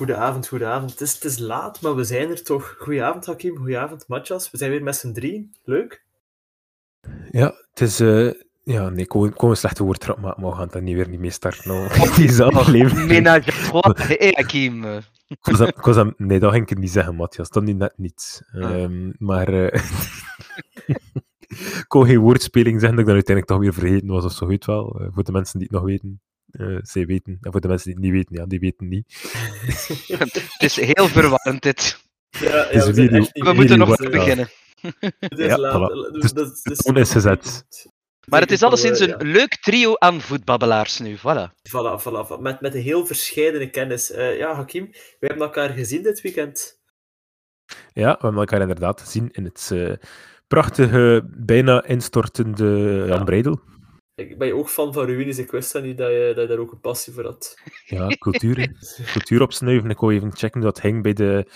goedenavond, goedenavond. Het is, het is laat, maar we zijn er toch. Goedenavond, Hakim. Goedenavond, Matjas. We zijn weer met z'n drie. Leuk. Ja, het is... Uh, ja, nee, ik kon een slechte woordtrap maken, maar we gaan daar niet weer niet mee starten. Nou, die aflevering. Ménage Hakim. Ik was nee, dat ging ik niet zeggen, Matthias. Dat nu net niet. Ah. Um, maar... Uh, ik kon geen woordspeling zeggen dat ik dan uiteindelijk toch weer vergeten was of zo, weet wel. Uh, voor de mensen die het nog weten. Uh, zij weten. En voor de mensen die het niet weten, ja, die weten niet. het is heel verwarrend, dit. Ja, ja we, video, we moeten nog beginnen. Het is ja, laat. Voilà. Dus, dus, dus, is gezet. Maar het is alleszins een leuk trio aan voetbabbelaars nu, voilà. Voilà, voilà, Met, met een heel verscheidene kennis. Uh, ja, Hakim, we hebben elkaar gezien dit weekend. Ja, we hebben elkaar inderdaad gezien in het uh, prachtige, bijna instortende Jan ja. Breidel. Ik ben je ook fan van ruïnes. Ik wist dat niet dat je, dat je daar ook een passie voor had. Ja, cultuur. cultuur opsnuiven. Ik wou even checken dat hing bij de,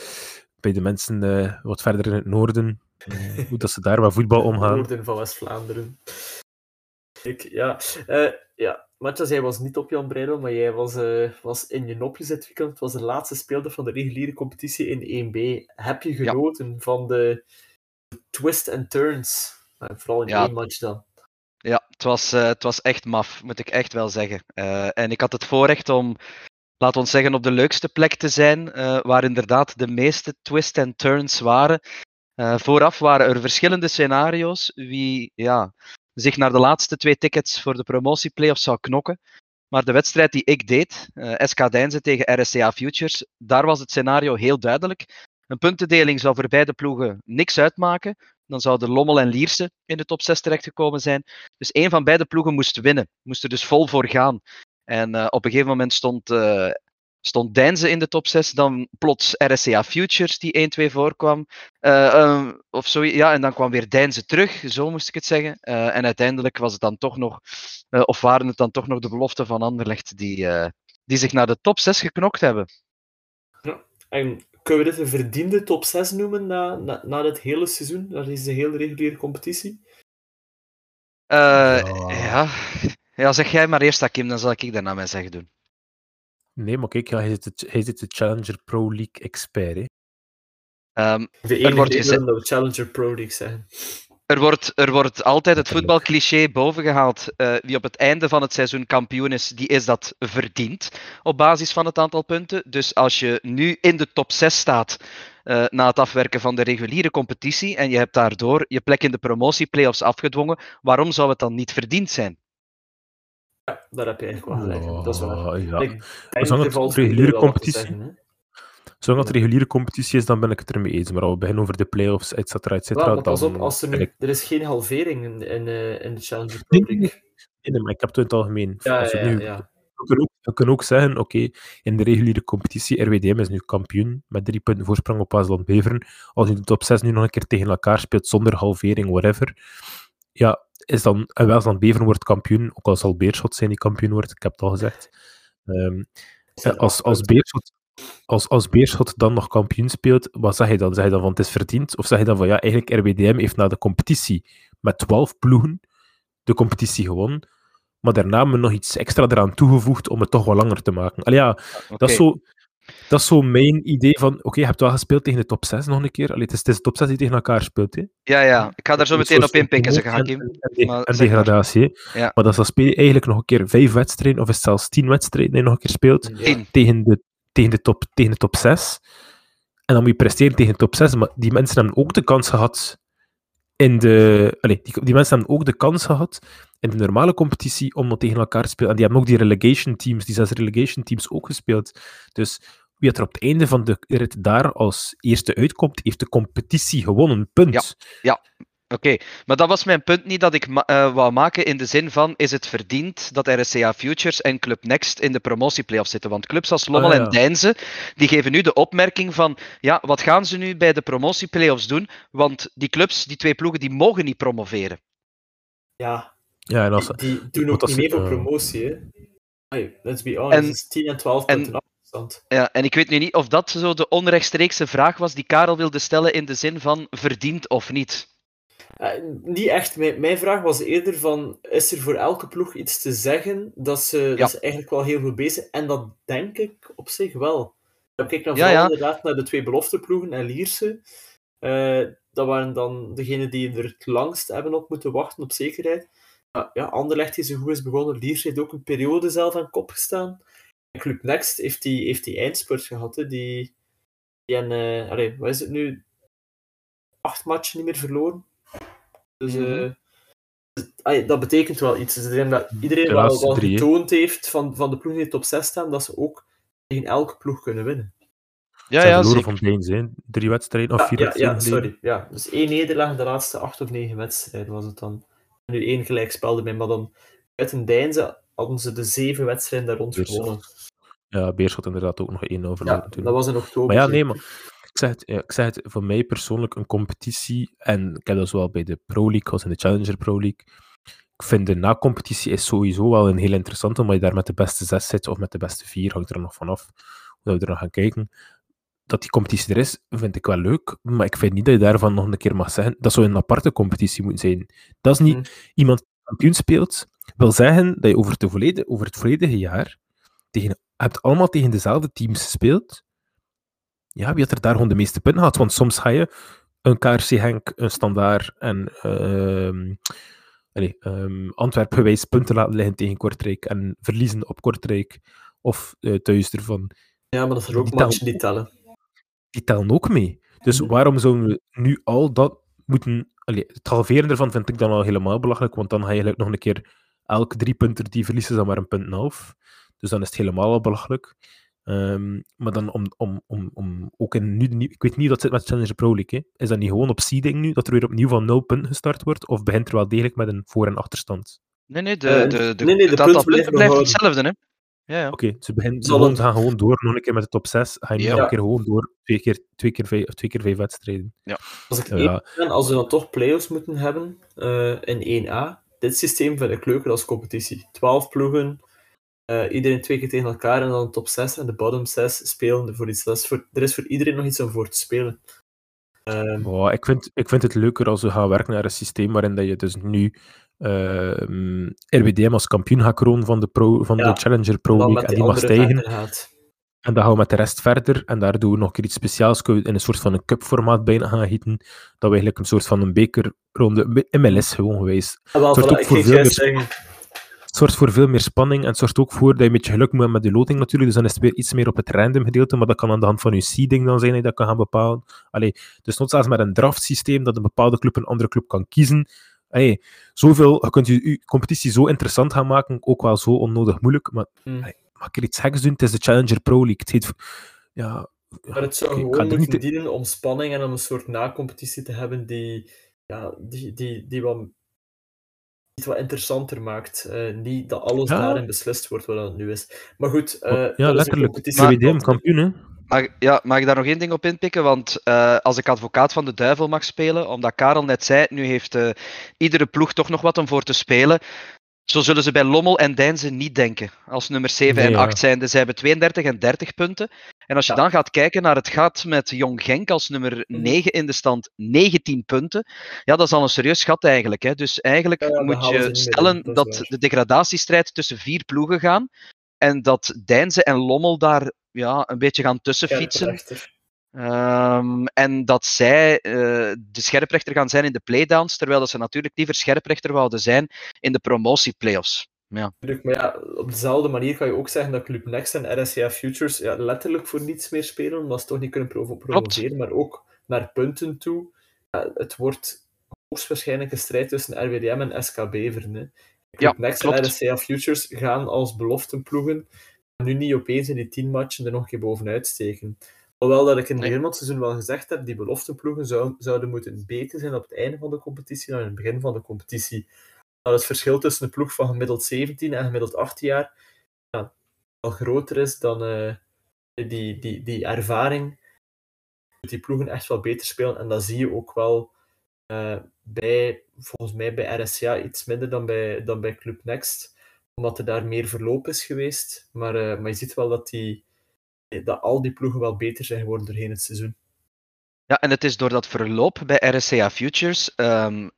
bij de mensen uh, wat verder in het noorden. Uh, hoe dat ze daar met voetbal omgaan. Noorden van West-Vlaanderen. Ja, uh, ja. Matjas, jij was niet op Jan Breidel, maar jij was, uh, was in je nopjes dit weekend. Het was de laatste speeldag van de reguliere competitie in 1B. Heb je genoten ja. van de twist and turns? vooral in ja. één match dan. Was, uh, het was echt maf, moet ik echt wel zeggen. en ik had het voorrecht om, laten we zeggen, op de leukste plek te zijn, waar inderdaad de meeste twist and turns waren. vooraf waren er verschillende scenario's. Wie, ja, zich naar de laatste twee tickets voor de promotieplayoffs zou knokken. Maar de wedstrijd die ik deed, uh, eh, SK Deinze tegen RSCA Futures, daar was het scenario heel duidelijk. Een puntendeling zou voor beide ploegen niks uitmaken. Dan zouden Lommel en Lierse in de top 6 terechtgekomen zijn. Dus één van beide ploegen moest winnen. Moest er dus vol voor gaan. En uh, op een gegeven moment stond uh, stond in de top 6, dan plots RSCA Futures die 1-2 voorkwam. Uh, of zo, ja, en dan kwam weer Deinze terug, zo moest ik het zeggen. En uiteindelijk was het dan toch nog, of waren het dan toch nog de beloften van Anderlecht die, die zich naar de top 6 geknokt hebben. Ja, kunnen we dit een verdiende top 6 noemen na, na, na dit hele seizoen, na deze hele reguliere competitie? Ja. ja. ja. zeg jij maar eerst, Kim, dan zal ik daarna mijn zeggen doen. Nee, maar kijk, ja, hij, zit de, hij zit de Challenger Pro League expert. Hè. Um, de enige er wordt gezegd... dat we Challenger Pro League zijn. Er wordt, er wordt altijd het voetbalcliché bovengehaald. Uh, wie op het einde van het seizoen kampioen is, die is dat verdiend op basis van het aantal punten. Dus als je nu in de top 6 staat uh, na het afwerken van de reguliere competitie en je hebt daardoor je plek in de promotieplayoffs afgedwongen, waarom zou het dan niet verdiend zijn? Ja, daar heb je eigenlijk wel gelijk. Dat is waar. Ja. Ik Zolang het reguliere competitie... Zeggen, Zolang het reguliere competitie is, dan ben ik het ermee eens. Maar als we beginnen over de playoffs, et cetera, et cetera, ja, pas op, als er, nu, er is geen halvering in, in, uh, in de Challenger Pro League. Nee, nee, maar ik heb het in het algemeen. Ja, als ja, nu, ja. We kunnen, ook, we kunnen ook zeggen, oké, okay, in de reguliere competitie, RWDM is nu kampioen met drie punten voorsprong op Waasland Beveren. Als je de top 6 nu nog een keer tegen elkaar speelt, zonder halvering, whatever, ja, is dan, en Waasland Beveren wordt kampioen, ook al zal Beerschot zijn die kampioen wordt, ik heb het al gezegd. Um, als, als Beerschot als, als Beerschot dan nog kampioen speelt, wat zeg je dan? Zeg je dan van het is verdiend? Of zeg je dan van ja, eigenlijk RWDM heeft na de competitie met 12 ploegen de competitie gewonnen, maar daarna hebben we nog iets extra eraan toegevoegd om het toch wat langer te maken. Allee, ja, okay. dat is zo... Dat is zo mijn idee van, oké, okay, je hebt wel gespeeld tegen de top 6 nog een keer. Allee, het, is, het is de top 6 die tegen elkaar speelt. Hè? Ja, ja. Ik ga daar zo meteen op inpikken, zeg Hakim. En, en, degradatie. Ja. Maar dat is dan speel je eigenlijk nog een keer vijf wedstrijden, of is het zelfs tien wedstrijden die je nog een keer speelt, ja. tegen de tegen de top, tegen de top 6. En dan moet je presteren tegen de top 6. Maar die mensen hebben ook de kans gehad in de. Allez, die, die, mensen hebben ook de kans gehad in de normale competitie om nog tegen elkaar te spelen. En die hebben ook die relegation teams, die zes relegation teams ook gespeeld. Dus wie er op het einde van de rit daar als eerste uitkomt, heeft de competitie gewonnen. Punt. Ja, ja. Oké, maar dat was mijn punt niet dat ik ma uh, wou maken in de zin van is het verdiend dat RSCA Futures en Club Next in de promotieplayoffs zitten? Want clubs als Lommel oh, ja. en Deinze die geven nu de opmerking van ja, wat gaan ze nu bij de promotieplayoffs doen? Want die clubs, die twee ploegen, die mogen niet promoveren. Ja, ja en als, die, die doen ook niet mee voor promotie. Hè? Hey, let's be honest, en, 10 en 12 punten afstand. Ja, en ik weet nu niet of dat zo de onrechtstreekse vraag was die Karel wilde stellen in de zin van verdiend of niet. Uh, niet echt. Mijn, mijn, vraag was eerder van, is er voor elke ploeg iets te zeggen dat ze, ja. dat ze eigenlijk wel heel goed bezig zijn? En dat denk ik op zich wel. Ik kijk dan Ja, vooral ja. inderdaad naar de twee belofteploegen en Lierse. Eh, dat waren dan degenen die er het langst hebben op moeten wachten op zekerheid. Ja, ja, Anderlecht is zo goed is begonnen. Lierse heeft ook een periode zelf aan kop gestaan. En Club Next heeft die, heeft die eindspurt gehad. Hè. Die, die en, eh, allee, wat is het nu? Acht matchen niet meer verloren. Dus allee, dat betekent wel iets. Dus ik dat iedereen De wel, wel getoond heeft van, van de ploegen die in de top 6 staan, dat ze ook tegen elke ploeg kunnen winnen. Ja, Ze ja, verloren zeker. van Deens, hè. Drie wedstrijden of Ja, vier ja, wedstrijden ja, sorry. Ja, dus één nederlaag in de laatste acht of negen wedstrijden was het dan. En nu één gelijkspel erbij, maar dan uit een Deinze hadden ze de zeven wedstrijden daar rond gewonnen. Ja, Beerschot inderdaad ook nog één over. Ja, dat was in oktober. Maar ja, nee, maar ik zeg, het, ja, ik zeg het, voor mij persoonlijk een competitie, en ik heb dat zowel bij de Pro League als in de Challenger Pro League. Ik vind de na-competitie is sowieso wel een heel interessante, omdat je daar met de beste zes zit, of met de beste vier, hangt er nog vanaf, hoe we er nog gaan kijken. Dat die competitie er is, vind ik wel leuk, maar ik vind niet dat je daarvan nog een keer mag zeggen, dat zou een aparte competitie moeten zijn. Dat is niet Hmm. iemand die kampioen speelt, wil zeggen dat je over, de volledig, over het volledige jaar tegen, hebt allemaal tegen dezelfde teams gespeeld, ja, wie had er daar gewoon de meeste punten gehad? Want soms ga je een KRC Henk, een Standaard en ehm, Antwerpen gewijs punten laten liggen tegen Kortrijk en verliezen op Kortrijk of eh, thuis ervan. Ja, maar dat zijn ook Die matchen die tellen. Die tellen ook mee. Dus Mhm. waarom zouden we nu al dat moeten... Allee, het halveren ervan vind ik dan al helemaal belachelijk, want dan ga je eigenlijk nog een keer elk drie punten die verliezen dan maar een punt en half. Dus dan is het helemaal al belachelijk. Ehm, maar dan om, om, om, om ook in nu, ik weet niet dat zit met Challenger Pro League. Hè. Is dat niet gewoon op seeding nu, dat er weer opnieuw van nul punten gestart wordt? Of begint er wel degelijk met een voor- en achterstand? Nee, nee, de, Eh, de, de, nee, nee, de punten blijft hetzelfde, hè? Ja, ja. Oké, ze, beginnen, ze Zal gewoon, gaan gewoon door, nog een keer met de top 6. Ga je nu Ja. nog een keer gewoon door, twee keer, twee keer, vijf, of twee keer vijf wedstrijden. Als ik Ja, ben, als we dan toch play-offs moeten hebben eh, in 1A, dit systeem vind ik leuker als competitie. 12 ploegen, eh, iedereen twee keer tegen elkaar en dan top 6 en de bottom 6 spelen voor iets. Dat is voor, er is voor iedereen nog iets om voor te spelen. Ehm, Oh, ik, vind, ik vind het leuker als we gaan werken naar een systeem waarin dat je dus nu ehm, RWDM als kampioen gaat kronen van de, pro, van Ja, de Challenger Pro League en die die mag stijgen. En dan gaan we met de rest verder. En daar doen we nog een keer iets speciaals. Kunnen we in een soort van een cupformaat bijna gaan gieten. Dat we eigenlijk een soort van een bekerronde, MLS gewoon geweest. Ah, wel, voilà, ik ging juist zeggen. Het zorgt voor veel meer spanning en het zorgt ook voor dat je een beetje geluk moet hebben met de loting natuurlijk. Dus dan is het weer iets meer op het random gedeelte, maar dat kan aan de hand van je seeding dan zijn dat je dat kan gaan bepalen. Allee, dus tot zelfs met een draft systeem dat een bepaalde club een andere club kan kiezen. Allee, zoveel, je kunt je, je competitie zo interessant gaan maken, ook wel zo onnodig moeilijk. Maar allee, mag ik er iets geks doen? Het is de Challenger Pro League. Het heet, ja, Maar het zou gewoon moeten niet... dienen om spanning en om een soort na-competitie te hebben die, ja, die, die, die wat, iets wat interessanter maakt. Eh, niet dat alles Ja. daarin beslist wordt wat het nu is. Maar goed, eh, is ja, competitie. RWDM kampioen, hè? Mag, ja, mag ik daar nog één ding op inpikken? Want eh, als ik advocaat van de duivel mag spelen, omdat Karel net zei, nu heeft eh, iedere ploeg toch nog wat om voor te spelen. Zo zullen ze bij Lommel en Deinze niet denken. Als nummer 7 Nee, en ja. 8 zijn. Ze hebben 32 en 30 punten. En als je Ja. dan gaat kijken naar het gat met Jong Genk als nummer Mhm. 9 in de stand, 19 punten. Ja, dat is al een serieus gat eigenlijk. Hè. Dus eigenlijk Ja, moet je stellen dat de degradatiestrijd tussen vier ploegen gaan. En dat Deinze en Lommel daar ja, een beetje gaan tussenfietsen. Ehm, en dat zij eh, de scherprechter gaan zijn in de playdowns, terwijl dat ze natuurlijk liever scherprechter wouden zijn in de promotieplayoffs. Natuurlijk, Maar ja, op dezelfde manier kan je ook zeggen dat Club Next en RSCA Futures ja, letterlijk voor niets meer spelen, omdat ze toch niet kunnen provo- maar ook naar punten toe. Ja, het wordt hoogstwaarschijnlijk een strijd tussen RWDM en SK Beveren. Hè. Club Next en. RSCA Futures gaan als beloftenploegen nu niet opeens in die tien matchen er nog een keer bovenuit steken. Hoewel dat ik in het begin van het seizoen wel gezegd heb, die beloftenploegen zou, zouden moeten beter zijn op het einde van de competitie dan in het begin van de competitie. Dat het verschil tussen een ploeg van gemiddeld 17 en gemiddeld 18 jaar ja, al groter is dan eh, die, die, die ervaring. Die ploegen echt wel beter spelen. En dat zie je ook wel eh, bij, volgens mij bij RSCA iets minder dan bij, dan bij Club Next. Omdat er daar meer verloop is geweest. Maar, eh, maar je ziet wel dat, die, dat al die ploegen wel beter zijn geworden doorheen het seizoen. Ja, en het is door dat verloop bij RSCA Futures ehm,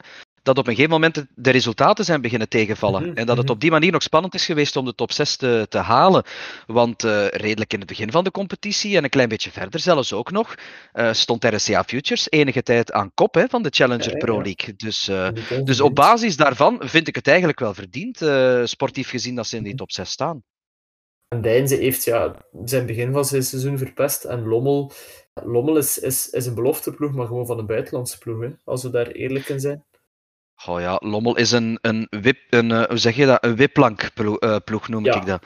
dat op een gegeven moment de resultaten zijn beginnen tegenvallen. Mhm, En dat het mhm. op die manier nog spannend is geweest om de top 6 te, te halen. Want eh, redelijk in het begin van de competitie en een klein beetje verder zelfs ook nog, eh, stond RSCA Futures enige tijd aan kop hè, van de Challenger Ja, Pro ja. League. Dus, eh, dus op basis daarvan vind ik het eigenlijk wel verdiend, sportief gezien, dat ze in die top 6 staan. En Deinze heeft ja, zijn begin van zijn seizoen verpest. En Lommel, Lommel is, is, is een belofteploeg, maar gewoon van een buitenlandse ploeg, hè, als we daar eerlijk in zijn. Oh ja, Lommel is een, een wip, een, eh, hoe zeg je dat? Een wiplankploeg eh, ploeg noem Ja. ik dat.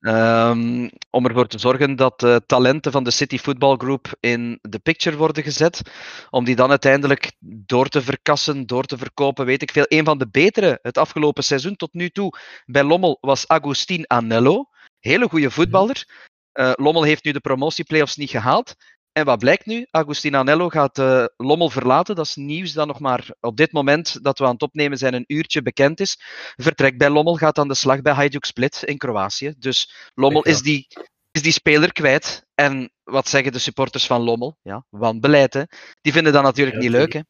Ehm, om ervoor te zorgen dat eh, talenten van de City Football Group in de picture worden gezet. Om die dan uiteindelijk door te verkassen, door te verkopen, weet ik veel. Een van de betere het afgelopen seizoen tot nu toe bij Lommel was Agustin Anello. Hele goede voetballer. Eh, Lommel heeft nu de promotieplayoffs niet gehaald. En wat blijkt nu? Agustin Anello gaat eh, Lommel verlaten. Dat is nieuws dat nog maar op dit moment dat we aan het opnemen zijn een uurtje bekend is. Vertrekt bij Lommel, gaat aan de slag bij Hajduk Split in Kroatië. Dus Lommel is, die, is die speler kwijt. En wat zeggen de supporters van Lommel? Ja, wanbeleid hè. Die vinden dat natuurlijk Ja, niet leuk hè.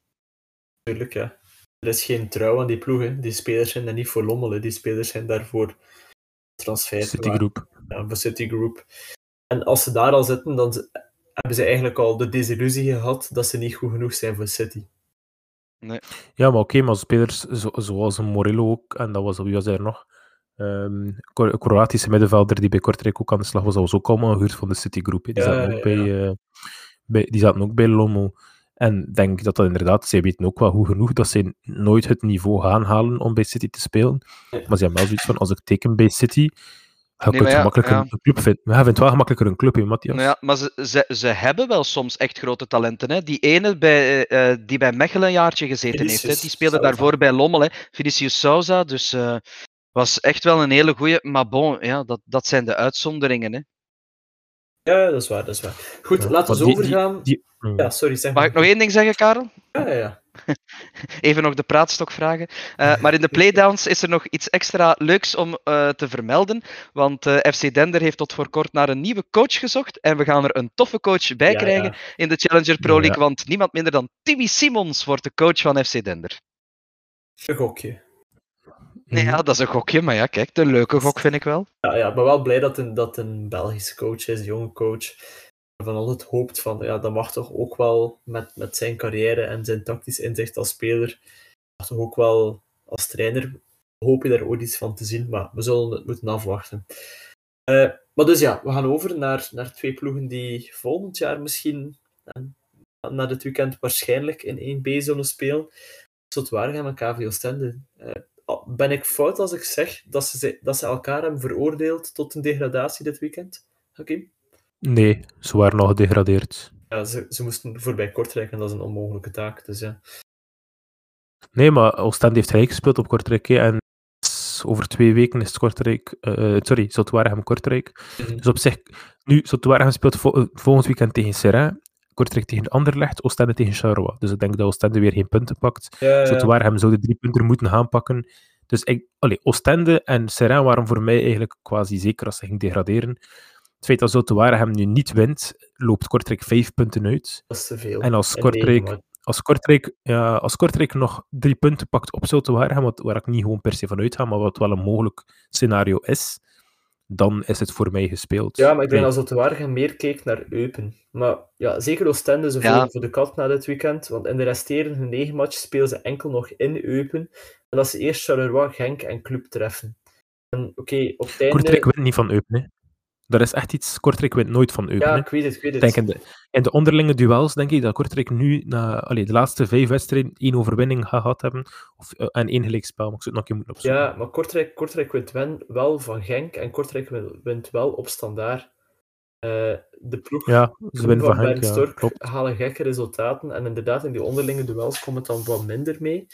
Tuurlijk, ja. Er is geen trouw aan die ploeg. Hè. Die spelers zijn daar niet voor Lommel. Hè. Die spelers zijn daar voor transfer. Citigroup. Ja, voor Citigroup. En als ze daar al zitten, dan hebben ze eigenlijk al de desillusie gehad dat ze niet goed genoeg zijn voor City. Ja, maar oké, maar spelers zo, zoals Morillo ook, en dat was, wie was er nog? Ehm, Kro- Kroatische middenvelder die bij Kortrijk ook aan de slag was, dat was ook allemaal gehuurd van de Citigroup. hè. Die, Ja, zaten ja, ook bij, eh, bij, die zaten ook bij Lommel. En ik denk dat dat inderdaad, zij weten ook wel goed genoeg dat ze nooit het niveau gaan halen om bij City te spelen. Nee. Maar ze hebben wel zoiets van, als ik teken bij City, ik Nee, het maar ja, gemakkelijker ja. een club vinden. Hij vindt wel gemakkelijker een club, hè, Matthias? Nou ja, maar ze, ze, ze hebben wel soms echt grote talenten. Hè. Die ene bij, eh, eh, die bij Mechelen een jaartje gezeten heeft, hè. die speelde Sousa. daarvoor bij Lommel. Hè. Vinicius Souza, dus eh, was echt wel een hele goeie. Maar bon, ja, dat, dat zijn de uitzonderingen. Hè. Ja, dat is waar, dat is waar. Goed, Ja, laten we maar die- die- overgaan. die-. Ja, sorry, zeg Mag maar. ik nog één ding zeggen, Karel? Ja, ja, ja. Even nog de praatstok vragen. Eh, maar in de playdowns is er nog iets extra leuks om eh, te vermelden. Want eh, FC Dender heeft tot voor kort naar een nieuwe coach gezocht. En we gaan er een toffe coach bij Ja, krijgen ja. in de Challenger Pro Ja. League. Want niemand minder dan Timmy Simons wordt de coach van FC Dender. Een gokje. Nee, Mhm. ja, dat is een gokje, maar ja, kijk, een leuke gok vind ik wel. Ja, ja, ik ben wel blij dat een, dat een Belgische coach is, een jonge coach. Van altijd hoopt van, ja, dat mag toch ook wel met, met zijn carrière en zijn tactisch inzicht als speler, mag toch ook wel als trainer, hoop je daar ooit iets van te zien, maar we zullen het moeten afwachten. Eh, maar dus ja, we gaan over naar, naar twee ploegen die volgend jaar misschien, eh, na dit weekend waarschijnlijk in 1B zullen spelen. Zotwaardigem en KV Oostende. Eh, al- ben ik fout als ik zeg dat ze, dat ze elkaar hebben veroordeeld tot een degradatie dit weekend? Hakim? Nee, ze waren nog gedegradeerd. Ja, ze, ze moesten voorbij Kortrijk en dat is een onmogelijke taak. Dus ja. Nee, maar Oostende heeft gelijk gespeeld op Kortrijk. hè, En over twee weken is het Kortrijk... eh, sorry, Zotwaregem Kortrijk. Mhm. Dus op zich... Nu, Zotwaregem speelt vo- eh, volgend weekend tegen Serrain. Kortrijk tegen Anderlecht. Oostende tegen Charleroi. Dus ik denk dat Oostende weer geen punten pakt. Ja, ja. Zotwaregem zou de drie punten moeten gaan pakken. Dus ik, allee, Oostende en Serrain waren voor mij eigenlijk quasi zeker als ze ging degraderen. Het feit dat Zotwaregem nu niet wint, loopt Kortrijk vijf punten uit. Dat is te veel. En als Kortrijk, matchen. als Kortrijk, ja, als Kortrijk nog drie punten pakt op Zoutewaregem, wat waar ik niet gewoon per se van uitga, maar wat wel een mogelijk scenario is, dan is het voor mij gespeeld. Ja, maar ik denk Nee. dat Zotwaardigem meer kijkt naar Eupen. Maar ja, zeker Oostende is Ja. voor, voor de kat na dit weekend. Want in de resterende negen matches spelen ze enkel nog in Eupen. En dat ze eerst Charleroi, Genk en Club treffen. En oké, op het einde... Kortrijk wint niet van Eupen. Hè. Dat is echt iets. Kortrijk wint nooit van Eupen. Ja, ik weet het, ik weet het. Denk in de, in de onderlinge duels denk ik dat Kortrijk nu na allee, de laatste vijf wedstrijden één overwinning gehad hebben. Of, eh, en één gelijkspel, maar ik zou het nog een moeten opzoeken. Ja, maar Kortrijk, Kortrijk wint wen- wel van Genk en Kortrijk win- wint wel op standaard. Eh, de ploeg Ja, ze winnen van Henk, Bernd ja, Stork klopt. halen gekke resultaten. En inderdaad, in die onderlinge duels komt het dan wat minder mee.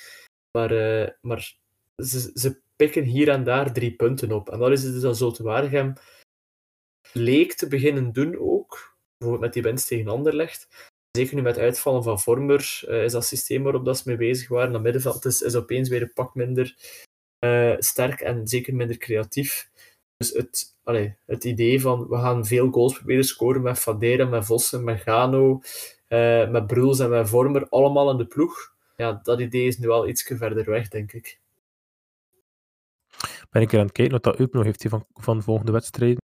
Maar, eh, maar ze, ze pikken hier en daar drie punten op. En dat is het dus dat Zoltewaardigem leek te beginnen doen ook. Bijvoorbeeld met die winst tegen Anderlecht. Zeker nu met uitvallen van Vormer eh, is dat systeem waarop dat ze mee bezig waren. Dat middenveld is, opeens weer een pak minder eh, sterk en zeker minder creatief. Dus het, allee, het idee van we gaan veel goals proberen scoren met Fadera, met Vossen, met Gano, eh, met Bruls en met Vormer, allemaal in de ploeg. ja, dat idee is nu al iets verder weg, denk ik. Ben ik er aan het kijken wat dat Eupen nog heeft van, van volgende wedstrijden.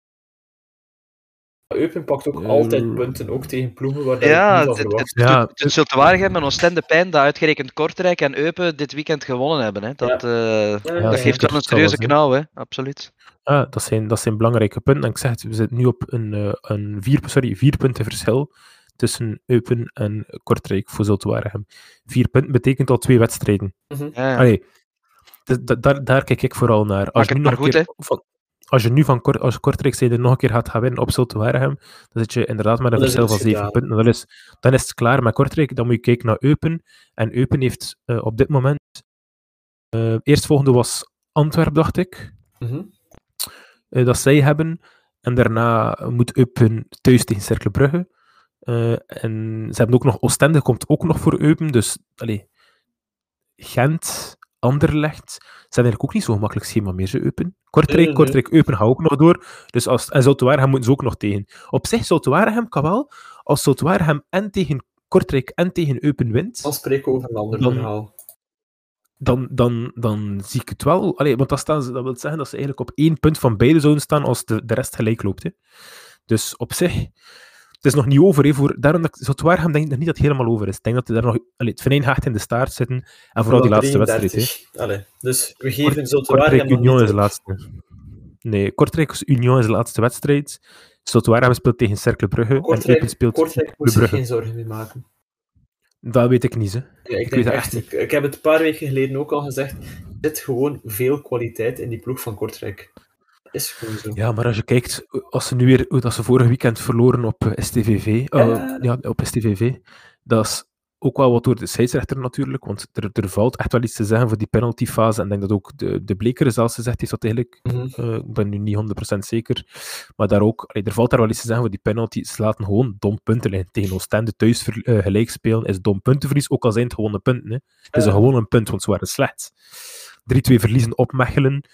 Eupen pakt ook altijd punten, ook tegen ploegen waar je Ja, niet het, het, Ja. het, het zult waarheid Oostende pijn dat uitgerekend Kortrijk en Eupen dit weekend gewonnen hebben. Hè. Dat, eh, Ja, dat ja, geeft wel een serieuze knauw, hè. absoluut. Ja, dat, zijn, dat zijn belangrijke punten. En ik zeg het, we zitten nu op een, eh, een vier, sorry, vier punten verschil tussen Eupen en Kortrijk voor Zulte Waregem. Vier punten betekent al twee wedstrijden. Mhm. Allee, da- daar, daar kijk ik vooral naar. Als Maak je, het nu maar nog een goed, keer van, als je nu van Kort, als nog een keer gaat gaan winnen op Zulte Waregem, dan zit je inderdaad met een verschil van zeven gedaan. punten. Dan is, dan is het klaar met Kortrijk. Dan moet je kijken naar Eupen. En Eupen heeft eh, op dit moment... eh eerstvolgende was Antwerp, dacht ik. Mhm. eh, dat zij hebben. En daarna moet Eupen thuis tegen Cercle Brugge. En ze hebben ook nog Oostende, komt ook nog voor Eupen. Dus, allee, Gent, Anderlecht, ze hebben eigenlijk ook niet zo gemakkelijk schema meer, ze Eupen. Kortrijk, Nee. Kortrijk, Eupen gaan ook nog door. Dus als, en Zulte Waregem moeten ze ook nog tegen. Op zich, Zulte Waregem kan wel. Als Zulte Waregem en tegen Kortrijk en tegen Eupen wint, Dan spreken we over een ander Dan- verhaal. dan, dan, dan zie ik het wel. Allee, want dan staan ze, dat wil zeggen dat ze eigenlijk op één punt van beide zouden staan als de, de rest gelijk loopt. Hè. Dus op zich, het is nog niet over. Hè, voor, daarom dat denk ik nog niet dat het helemaal over is. Ik denk dat er daar nog, allee, het venijn gaat in de staart zitten. En vooral die laatste wedstrijd. Hè. 33. Allee, dus we geven Kort- zo te Kortrijk waar Union is de laatste. Nee, Kortrijk Union is de laatste wedstrijd. Sotowaarhem speelt tegen Cercle Brugge. En Kortrijk, speelt Kortrijk moet zich Brugge. geen zorgen mee maken. Dat weet ik niet. Hè. Ja, ik, weet echt niet. ik, ik heb het een paar weken geleden ook al gezegd. Er zit gewoon veel kwaliteit in die ploeg van Kortrijk. Dat is gewoon zo. Ja, maar als je kijkt, als ze nu weer, dat ze vorig weekend verloren op eh, STVV, eh, Ja. ja, op STVV, dat is ook wel wat door de scheidsrechter natuurlijk, want er, er valt echt wel iets te zeggen voor die penaltyfase, en ik denk dat ook de, de Bleker zelfs gezegd heeft dat eigenlijk, Mhm. eh, ik ben nu niet 100% zeker, maar daar ook, allee, er valt daar wel iets te zeggen voor die penalty, ze laten gewoon dom punten liggen. Tegen Oostende thuis eh, gelijk spelen is dom puntenverlies, ook al zijn het gewone punten. Hè. Het is Ja. een gewoon een punt, want ze waren slecht. 3-2 verliezen op Mechelen,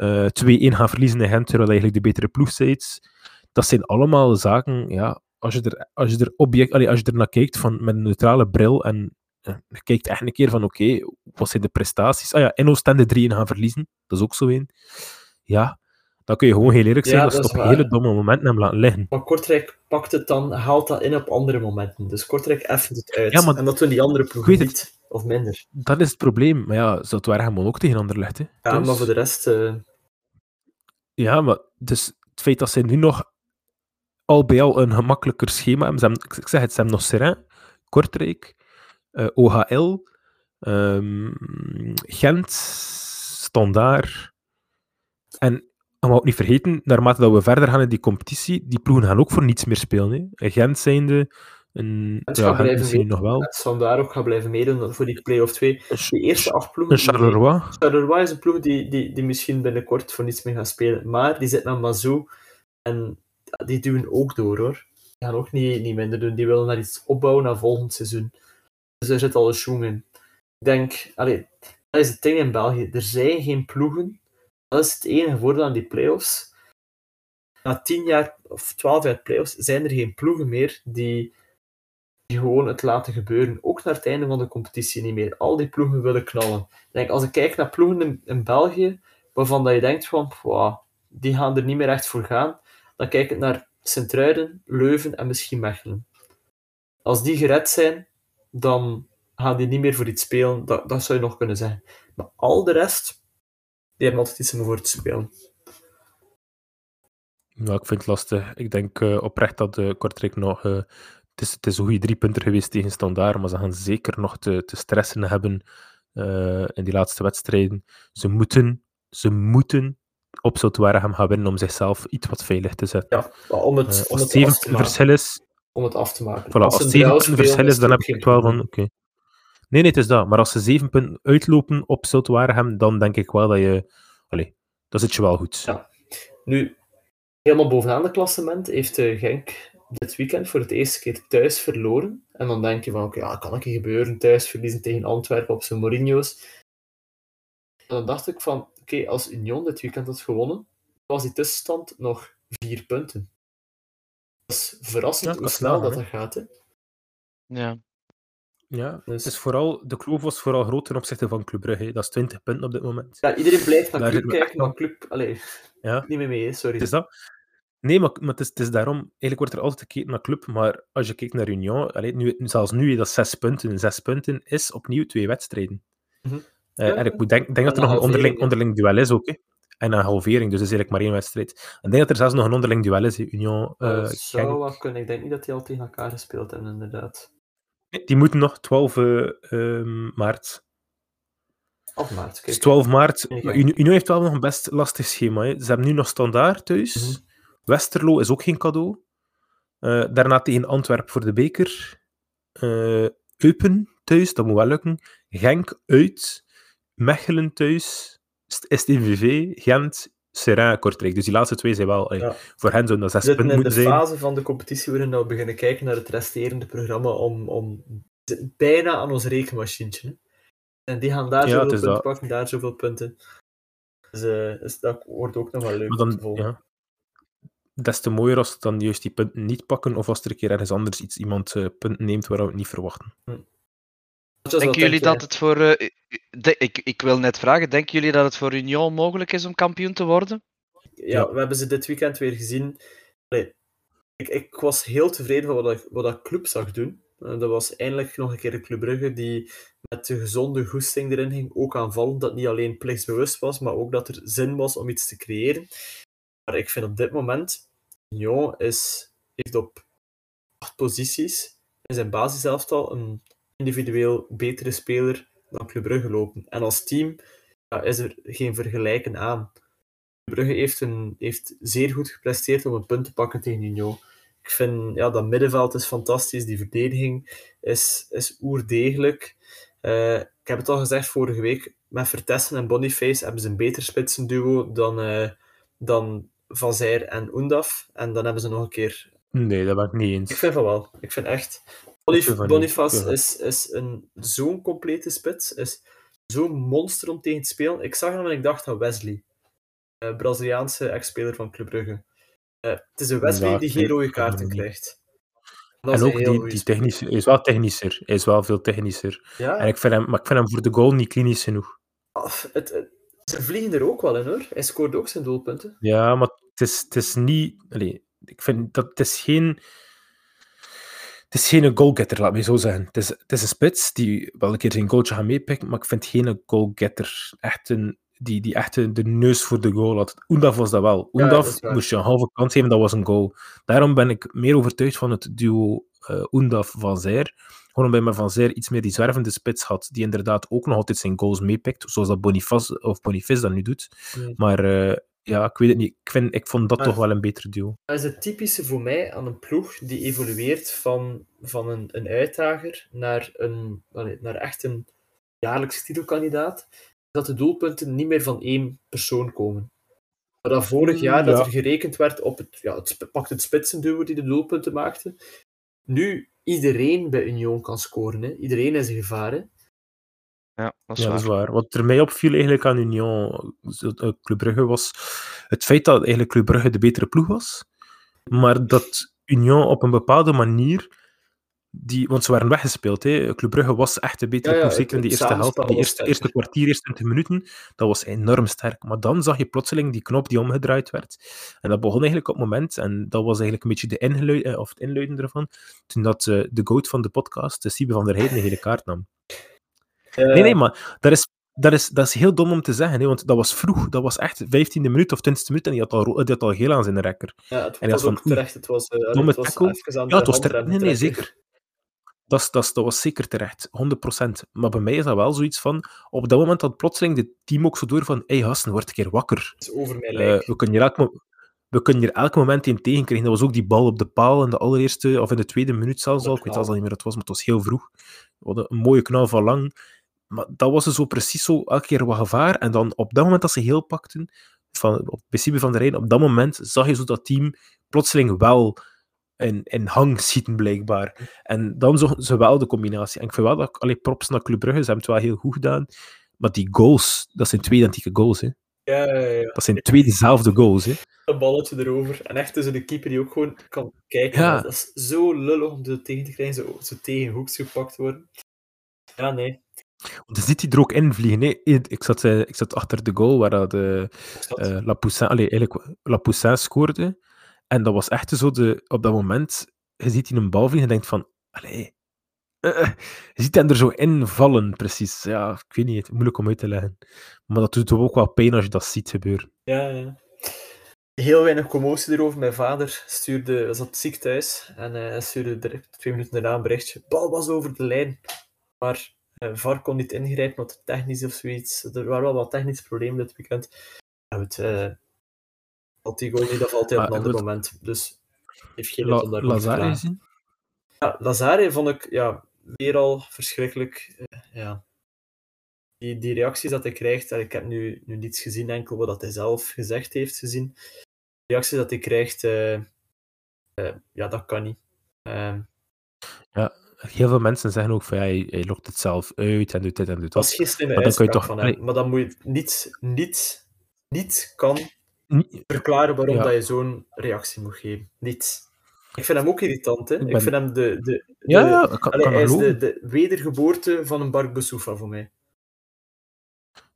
eh 2-1 gaan verliezen in Gent, terwijl eigenlijk de betere ploeg. Dat zijn allemaal zaken, ja, als je er, als je er, object, allee, als je er naar kijkt van, met een neutrale bril en eh, je kijkt echt een keer van, oké, wat zijn de prestaties? Ah ja, in Oostende 3-1 gaan verliezen, dat is ook zo een. Ja, dan kun je gewoon heel eerlijk zijn Ja, dat het is op waar. hele domme momenten hebben laten liggen. Maar Kortrijk pakt het dan, haalt dat in op andere momenten. Dus Kortrijk effent het uit. Ja, maar- en dat doen die andere ploegen niet. Of minder. Dat is het probleem. Maar ja, ze waren gewoon ook tegen Anderlecht. Hè. Ja, Dus- maar voor de rest... eh, Ja, maar dus het feit dat ze nu nog al bij al een gemakkelijker schema hebben. Ze hebben ik zeg het, ze hebben nog Seraing, Kortrijk, eh, OHL, ehm, Gent, Standaard. En je mag ook niet vergeten, naarmate dat we verder gaan in die competitie, die ploegen gaan ook voor niets meer spelen. Hè. Gent zijnde, een, Het ja, gaat blijven nog wel. het vandaar ook gaan blijven meedoen voor die play-off 2. Een, Ch- Die eerste acht ploegen... Charleroi. Charleroi is een ploeg die, die, die misschien binnenkort voor niets meer gaat spelen. Maar die zit met Mazou en die duwen ook door hoor. Die gaan ook niet, niet minder doen. Die willen naar iets opbouwen naar volgend seizoen. Dus er zit al een schoen in. Ik denk, allee, dat is het ding in België. Er zijn geen ploegen. Dat is het enige voordeel aan die play-offs. Na tien jaar of twaalf jaar play-offs zijn er geen ploegen meer die gewoon het laten gebeuren. Ook naar het einde van de competitie niet meer. Al die ploegen willen knallen. Denk, als ik kijk naar ploegen in, België, waarvan dat je denkt van, wow, die gaan er niet meer echt voor gaan, dan kijk ik naar Sint-Truiden, Leuven en misschien Mechelen. Als die gered zijn, dan gaan die niet meer voor iets spelen. Dat, dat zou je nog kunnen zeggen. Maar al de rest, die hebben altijd iets om voor te spelen. Ja, ik vind het lastig. Ik denk eh, oprecht dat de Kortrijk nog... eh, het, is, het is een goede drie punter geweest tegen Standaard, maar ze gaan zeker nog te, te stressen hebben eh, in die laatste wedstrijden. Ze moeten, ze moeten op gaan winnen om zichzelf iets wat veilig te zetten. Ja, om het, Eh, om als het, zeven punten verschil is, om het af te maken. voilà, als een zeven punten verschil is, dan heb geen het wel van, oké. Nee, nee, het is dat. Maar als ze zeven punten uitlopen op Zoutwaregem, dan denk ik wel dat je... Allee, dan zit je wel goed. Ja. Nu, helemaal bovenaan het klassement heeft eh, Genk dit weekend voor het eerste keer thuis verloren. En dan denk je van, oké, ja, kan een keer gebeuren, thuis verliezen tegen Antwerpen op zijn Mourinho's. En dan dacht ik van, oké, als Union dit weekend had gewonnen, was die tussenstand nog vier punten. Dat is verrassend Ja, hoe snel dat gaat, hè. Ja. Ja, Dus- het is vooral, de kloof was vooral groot ten opzichte van Club Brugge. Dat is 20 punten op dit moment. Ja, iedereen blijft naar Daar club kijken, maar club... Allee, Ja. niet meer mee, sorry. Het is dat. Nee, maar, maar het, is, het is daarom... Eigenlijk wordt er altijd gekeken naar club, maar als je kijkt naar Union, allee, nu, zelfs nu, dat zes punten. Zes punten is opnieuw twee wedstrijden. Ja, en ik denk, denk dat er nog een onderling, onderling duel is ook. hè. En een halvering, dus is eigenlijk maar één wedstrijd. Ik denk dat er zelfs nog een onderling duel is, hè. Union eh, dat zou wel kunnen. Ik denk niet dat die al tegen elkaar gespeeld hebben, inderdaad. Nee, Die moeten nog 12 eh, ehm, maart. Of maart, Dus kijk. 12 maart. Union heeft wel nog een best lastig schema. Hè. Ze hebben nu nog standaard thuis. Mhm. Westerlo is ook geen cadeau. Eh, daarna tegen Antwerpen voor de beker. Eh, Eupen thuis, dat moet wel lukken. Genk uit. Mechelen thuis. St- STVV, Gent, Seraing, Kortrijk. Dus die laatste twee zijn wel... Ja. Voor hen zouden dat zes punten in de fase van de competitie waarin we beginnen kijken naar het resterende programma om, om bijna aan ons rekenmachientje. hè. En die gaan daar Ja, zoveel punten dat. pakken, daar zoveel punten. Dus, eh, dat wordt ook nog wel leuk Maar om te dan, volgen. ja. Des te mooier als ze dan juist die punten niet pakken, of als er een keer ergens anders iets, iemand eh, punten neemt waar we het niet verwachten. Wat Denken jullie denk dat het voor. eh, de- ik, ik wil net vragen, denken jullie dat het voor Union mogelijk is om kampioen te worden? Ja, Ja. we hebben ze dit weekend weer gezien. Allee, ik, ik was heel tevreden van wat, ik- wat dat club zag doen. Eh, dat was eindelijk nog een keer een Club Brugge die met de gezonde goesting erin ging. Ook aanvallen dat niet alleen plichtsbewust was, maar ook dat er zin was om iets te creëren. Maar ik vind op dit moment, Union is, heeft op acht posities in zijn basiselftal een individueel betere speler dan Club Brugge lopen. En als team ja, is er geen vergelijken aan. Brugge heeft, een, heeft zeer goed gepresteerd om een punt te pakken tegen Union. Ik vind ja, dat middenveld is fantastisch, die verdediging is, is oerdegelijk. Eh, ik heb het al gezegd vorige week, met Vertessen en Boniface hebben ze een beter spitsenduo dan, eh dan Van Zijr en Oendaf. En dan hebben ze nog een keer... Nee, dat ben ik niet eens. Ik vind van wel. Ik vind echt... Ik Bonif vind van niet. Boniface Ja. is, is een, zo'n complete spits, is zo'n monster om tegen te spelen. Ik zag hem en ik dacht aan Wesley. eh, Braziliaanse ex-speler van Club Brugge. Eh, het is een Wesley Ja, die geen rode kaarten krijgt. Dat En ook die, die hij is wel technischer. Hij is wel veel technischer. Ja, En ik vind hem, maar ik vind hem voor de goal niet klinisch genoeg. af- het, het- ze vliegen er ook wel in hoor. Hij scoort ook zijn doelpunten. Ja, maar het is, het is niet... Allee, ik vind dat het is geen... Het is geen goalgetter, laat me zo zeggen. Het is, het is een spits die wel een keer zijn goaltje gaat meepikken, maar ik vind geen goalgetter. Echt een, die, die echt de neus voor de goal had. Oendaf was dat wel. Oendaf moest je een halve kans geven, dat was een goal. Daarom ben ik meer overtuigd van het duo eh Oendaf-Van Zijr. Gewoon omdat Van Zijr iets meer die zwervende spits had, die inderdaad ook nog altijd zijn goals meepikt, zoals dat Boniface, of Boniface dat nu doet. Hmm. Maar eh, ja, ik weet het niet. Ik, vind, ik vond dat Maar- toch wel een beter duo. Dat is het typische voor mij aan een ploeg die evolueert van, van een, een uitdager naar, een, naar echt een jaarlijks titelkandidaat. Dat de doelpunten niet meer van één persoon komen. Maar dat vorig Mm, jaar dat ja. er gerekend werd op het, ja, het pakt het spitsenduo die de doelpunten maakte. Nu iedereen bij Union kan scoren. Hè. Iedereen is een gevaar. Hè. Ja, dat is Ja, waar. dat is waar. Wat er mij opviel eigenlijk aan Union, eh, Club Brugge, was het feit dat eigenlijk Club Brugge de betere ploeg was, maar dat Union op een bepaalde manier, die, want ze waren weggespeeld, hè. Club Brugge was echt de betere Ja, ja, zeker in die eerste helft, die was eerste, eerste kwartier, eerste 20 minuten, dat was enorm sterk. Maar dan zag je plotseling die knop die omgedraaid werd. En dat begon eigenlijk op het moment, en dat was eigenlijk een beetje de inluid, eh, of het inluiden ervan, toen dat eh, de goat van de podcast, de Siebe van der Heijden, een hele kaart nam. Nee, nee, maar dat is, dat is, dat is heel dom om te zeggen, hè, want dat was vroeg. Dat was echt 15e minuut of 20e minuut en die had al, die had al geel aan zijn rekker. Ja, het En was ook van, terecht. Het was, eh, domme het was tackle. Ja, de het was terecht. Nee, nee, zeker. Dat, dat, was zeker terecht, 100%. Maar bij mij is dat wel zoiets van, op dat moment had plotseling de team ook zo door van, hé hey, gasten, word een keer wakker. Het is over mijn Eh, lijk. we, kunnen hier elk, we kunnen hier elk moment in tegenkrijgen. Dat was ook die bal op de paal in de allereerste, of in de tweede minuut zelfs al. Ik weet zelfs al niet meer wat het was, maar het was heel vroeg. We hadden een mooie knal van lang. Maar dat was dus zo precies zo elke keer wat gevaar. En dan op dat moment dat ze heel pakten, van, op principe van de Rijn, op dat moment zag je zo dat team plotseling wel in, in hang schieten, blijkbaar. En dan zochten ze wel de combinatie. En ik vind wel dat, allee, props naar Club Brugge, ze hebben het wel heel goed gedaan. Maar die goals, dat zijn twee identieke goals, hè. Ja, ja, ja. Dat zijn twee dezelfde goals, hè. een balletje erover. En echt tussen de keeper die ook gewoon kan kijken. Ja. Dat is zo lullig om er tegen te krijgen, zo, zo tegen hoeks gepakt worden. Ja, nee. Want je ziet hij er ook in vliegen. hè. Ik, zat, eh, ik zat achter de goal waar dat, eh, dat- eh, La Poussin, eigenlijk La Poussin scoorde. En dat was echt zo de, op dat moment, je ziet hij een bal vliegen en denkt van, eh, eh, je ziet hem er zo in vallen, precies. Ja, ik weet niet, moeilijk om uit te leggen. Maar dat doet toch ook wel pijn als je dat ziet gebeuren. Ja, ja. Heel weinig commotie erover. Mijn vader stuurde, was op het ziekthuis en eh, stuurde direct twee minuten daarna een berichtje. Bal was over de lijn, maar eh, VAR kon niet ingrijpen, want technisch of zoiets. Er waren wel wat technische problemen dit weekend. Goed, goal niet, dat valt hij op een ander moment. Dus heeft geen La, om te Lazare gezien? Ja, Lazare vond ik ja, weer al verschrikkelijk. Eh, ja. die, die reacties dat hij krijgt, en ik heb nu, nu niets gezien, enkel wat dat hij zelf gezegd heeft gezien. De reacties dat hij krijgt, eh, eh, ja, dat kan niet. Ehm, Heel veel mensen zeggen ook van, ja, hij, hij lokt het zelf uit en doet dit en doet dat dat. was geen slimme Maar dan kan je toch- van hem. Maar dan moet je niet, niet, niet kan verklaren waarom Ja. dat je zo'n reactie moet geven. Niet. Ik vind hem ook irritant, hè. Ik vind hem de... de, de Ja, ja, ik kan, allee, kan hij is de, de wedergeboorte van een Bark Bessoufa voor mij.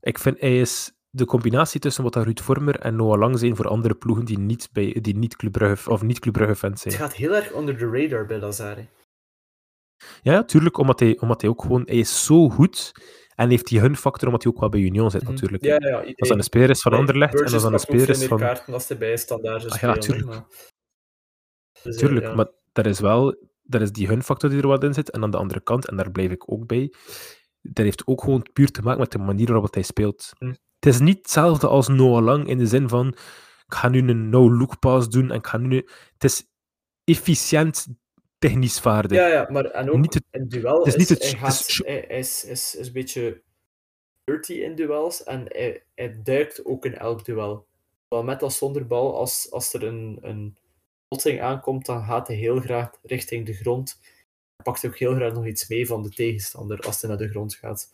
Ik vind hij is de combinatie tussen wat Ruud Vormer en Noah Lang zijn voor andere ploegen die niet, bij, die niet Club Brugge, of niet Club Brugge fans Het zijn. gaat heel erg onder de radar bij Lazare. Ja, ja, tuurlijk, omdat hij, omdat hij ook gewoon, hij is zo goed en heeft die hun-factor omdat hij ook wel bij Union zit natuurlijk. Mhm. Ja, hè. ja, Als dat een speler is van Anderlecht en als dat een speler is van... kaarten als hij bij standaard Ah, ja, tuurlijk. maar- Dus, eh, Tuurlijk, ja. maar dat is wel, dat is die hun-factor die er wat in zit. En aan de andere kant, en daar blijf ik ook bij, dat heeft ook gewoon puur te maken met de manier waarop hij speelt. Hm. Het is niet hetzelfde als Noah Lang in de zin van, ik ga nu een no-look pass doen en ik ga nu... Het is efficiënt technisch vaardig. Ja, ja, maar en ook Niet het- in duel het is niet het- hij, het gaat, is- hij, hij is, is, is een beetje dirty in duels en hij, hij duikt ook in elk duel. Zowel met als zonder bal, als, als er een, een botsing aankomt, dan gaat hij heel graag richting de grond. Hij pakt ook heel graag nog iets mee van de tegenstander als hij naar de grond gaat.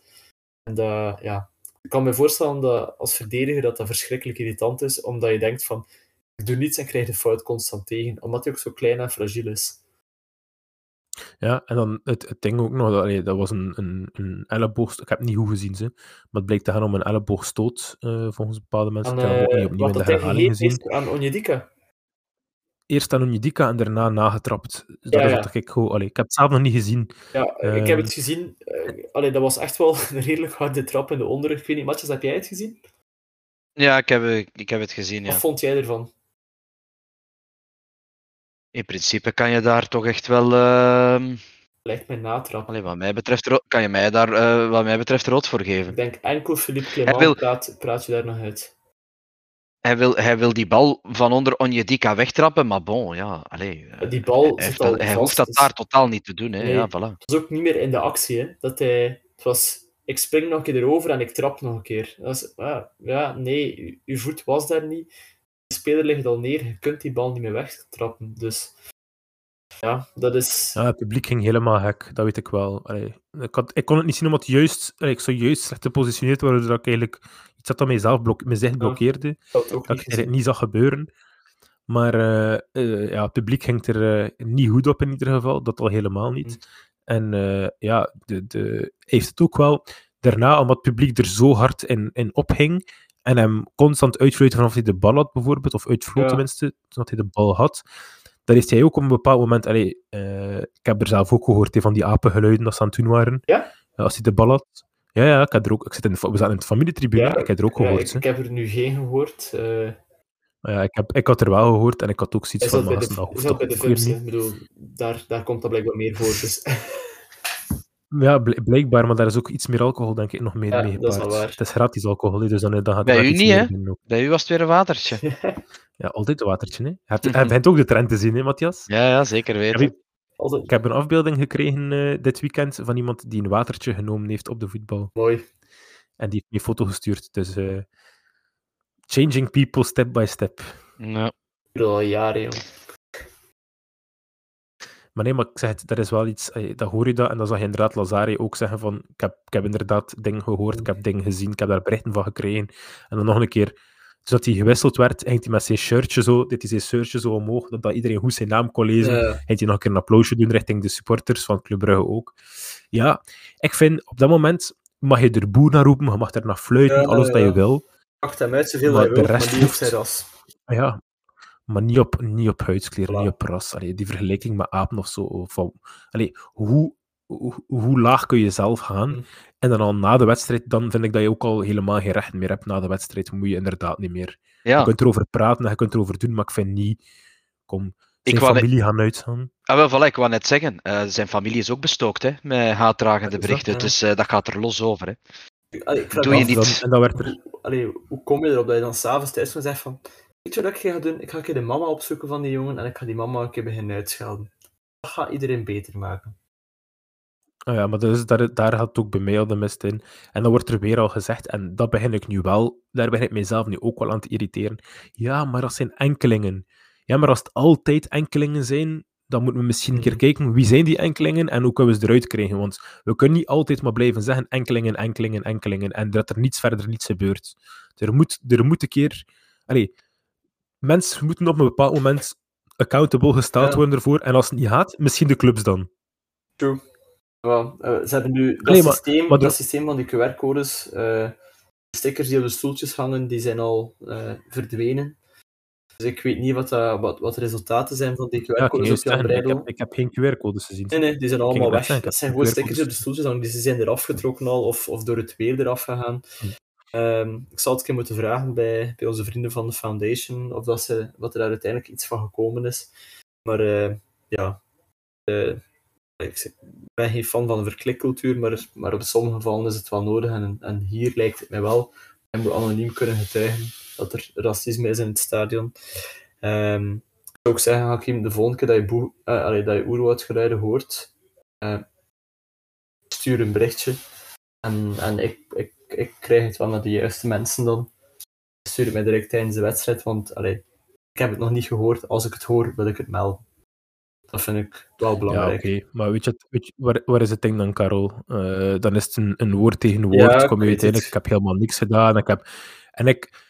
En dat, ja, ik kan me voorstellen dat als verdediger dat dat verschrikkelijk irritant is, omdat je denkt van, ik doe niets en krijg de fout constant tegen, omdat hij ook zo klein en fragiel is. Ja, en dan het, het ding ook nog, dat, allee, dat was een, een, een elleboogstoot. Ik heb het niet goed gezien, ze, maar het bleek te gaan om een elleboogstoot, eh, volgens bepaalde mensen. Aan, ik heb hem ook eh, niet opnieuw wat in de herhaling gezien. aan Onyedika. Eerst aan Onyedika en daarna nagetrapt. Dus dat Ja, is ja. ik gewoon... Allee, ik heb het zelf nog niet gezien. Ja, eh, ik heb Ehm. het gezien. allee, dat was echt wel een redelijk harde trap in de onderrug. Ik weet niet, Matjes, heb jij het gezien? Ja, ik heb, ik heb het gezien, ja. Wat vond jij ervan? In principe kan je daar toch echt wel... ehm Lijkt mij natrap. allee, wat mij betreft, kan je mij daar eh, wat mij betreft rood voor geven. Ik denk enkel Philippe Clement wil- praat, praat je daar nog uit. Hij wil, hij wil die bal van onder Onyedika wegtrappen, maar bon, ja, allee, eh, Die bal hij, heeft al hij hoeft dat daar totaal niet te doen. Hè. Nee. Ja, voilà. Het was ook niet meer in de actie. Hè, dat hij, het was, ik spring nog een keer erover en ik trap nog een keer. Dat is, ah, ja, nee, uw voet was daar niet. De speler ligt al neer, je kunt die bal niet meer wegtrappen. Dus ja, dat is... Ja, het publiek ging helemaal gek, dat weet ik wel. Allee, ik, had, ik kon het niet zien omdat juist, allee, ik zo juist slecht gepositioneerd waren, dat ik eigenlijk iets had dat mijzelf blok, mezelf blokkeerde. Dat niet ik niet zag gebeuren. Maar eh, eh, ja, het publiek ging er eh, niet goed op in ieder geval, dat al helemaal niet. Mm. En ja, de, de, heeft het ook wel daarna, omdat het publiek er zo hard in, in ophing en hem constant uitfluiten vanaf hij de bal had bijvoorbeeld, of uitvloot Ja. tenminste, zodat hij de bal had. Dan heeft hij ook op een bepaald moment, allee, eh, ik heb er zelf ook gehoord, hè, van die apengeluiden dat ze aan het doen waren. Ja? als hij de bal had. Ja, ja, ik had er ook, ik zit in we zaten in de familietribune, Ja, ik heb er ook gehoord. ik, ik heb er nu geen gehoord. eh Maar ja, ik, heb, ik had er wel gehoord en ik had ook zoiets is van, dat bij de, is dat bij de films? Ik bedoel, daar, daar komt dat blijkbaar meer voor. Dus. Ja, bl- blijkbaar, maar daar is ook iets meer alcohol, denk ik, nog mee, Ja, mee dat is wel gepaard. waar. Het is gratis alcohol, dus dan, dan gaat Bij u niet, meer hè? Bij u was het weer een watertje. Ja, altijd een watertje, hè. Je, hebt, je bent ook de trend te zien, hè, Matthias? Ja, ja zeker weten. Ik heb een afbeelding gekregen eh, dit weekend van iemand die een watertje genomen heeft op de voetbal. mooi. En die heeft me een foto gestuurd. Dus eh, changing people step by step. Ja. Ik bedoel, al jaren, joh. Maar nee, maar ik zeg het, dat is wel iets, eh, dat hoor je dat. En dan zag je inderdaad Lazare ook zeggen van, ik heb, ik heb inderdaad dingen gehoord, ik heb dingen gezien, ik heb daar berichten van gekregen. En dan nog een keer, zodat hij gewisseld werd, ging hij met zijn shirtje zo, dit is zijn shirtje zo omhoog, dat, dat iedereen goed zijn naam kon lezen. Ja. Ging hij nog een keer een applausje doen richting de supporters van Club Brugge ook. Ja, ik vind, op dat moment mag je er boer naar roepen, je mag er naar fluiten, Ja, alles dat ja. je wil. Hem uit zoveel Maar hij de wil, rest zijn ras. Ja, maar niet op, niet op huidskleur, Voilà. niet op ras. Allee, die vergelijking met apen of zo. Of, van- allee, hoe, hoe, hoe laag kun je zelf gaan? Mm. En dan al na de wedstrijd, dan vind ik dat je ook al helemaal geen recht meer hebt. Na de wedstrijd moet je inderdaad niet meer. Je Ja, kunt erover praten en je kunt erover doen, maar ik vind niet... Kom, zijn net- familie gaan uitgaan. ah, wel, voilà, ik wou net zeggen, eh, zijn familie is ook bestookt hè, met haatdragende dat, berichten, ja. dus eh, dat gaat er los over. Hè. Allee, ik vraag Doe je af, niet. Dan- en dan werd er... Hoe, allee, hoe kom je erop dat je dan s'avonds thuis zegt van weet je wat ik ga doen? Ik ga een keer de mama opzoeken van die jongen en ik ga die mama een keer beginnen uitschelden. Dat gaat iedereen beter maken. Ah ja, maar dus, daar, daar gaat het ook bij mij al de mist in. En dan wordt er weer al gezegd, en dat begin ik nu wel, daar begin ik mezelf nu ook wel aan te irriteren. Ja, maar dat zijn enkelingen. Ja, maar als het altijd enkelingen zijn, dan moeten we misschien een keer Mhm. kijken wie zijn die enkelingen en hoe kunnen we ze eruit krijgen. Want we kunnen niet altijd maar blijven zeggen enkelingen, enkelingen, enkelingen en dat er niets verder niets gebeurt. Er moet, er moet een keer... Allee, mensen moeten op een bepaald moment accountable gesteld Ja. worden ervoor. En als het niet gaat, misschien de clubs dan. True. Ja, eh, ze hebben nu dat, maar- systeem, maar dat systeem van die QR-codes, eh, de stickers die op de stoeltjes hangen, die zijn al eh, verdwenen. Dus ik weet niet wat, wat, wat de resultaten zijn van die Ja, QR-codes juist op Jan zeggen, ik, Breidel. heb, ik heb geen QR-codes gezien. Nee, nee, die zijn allemaal weg. dat zijn gewoon stickers op de stoeltjes hangen. Die zijn eraf getrokken al, of, of door het weer eraf gegaan. Hm. Ehm, ik zal het keer moeten vragen bij, bij onze vrienden van de Foundation, of dat ze, wat er daar uiteindelijk iets van gekomen is. Maar eh, ja, eh, ik ben geen fan van de verklikcultuur, maar, maar op sommige gevallen is het wel nodig. En, en hier lijkt het mij wel, en we anoniem kunnen getuigen, dat er racisme is in het stadion. Ehm, ik zou ook zeggen, Hakim, de volgende keer dat je, boe, allee, dat je oerwoudgeluiden hoort, stuur een berichtje. En, en ik, ik, ik krijg het wel naar de juiste mensen dan. Stuur het mij direct tijdens de wedstrijd, want allee, ik heb het nog niet gehoord. Als ik het hoor, wil ik het melden. Dat vind ik wel Ja, belangrijk. oké. Maar weet je, weet je waar, waar is het ding dan, Karel? Eh, dan is het een, een woord tegen woord. Ja, kom je uiteindelijk, ik heb helemaal niks gedaan. Ik heb, en ik,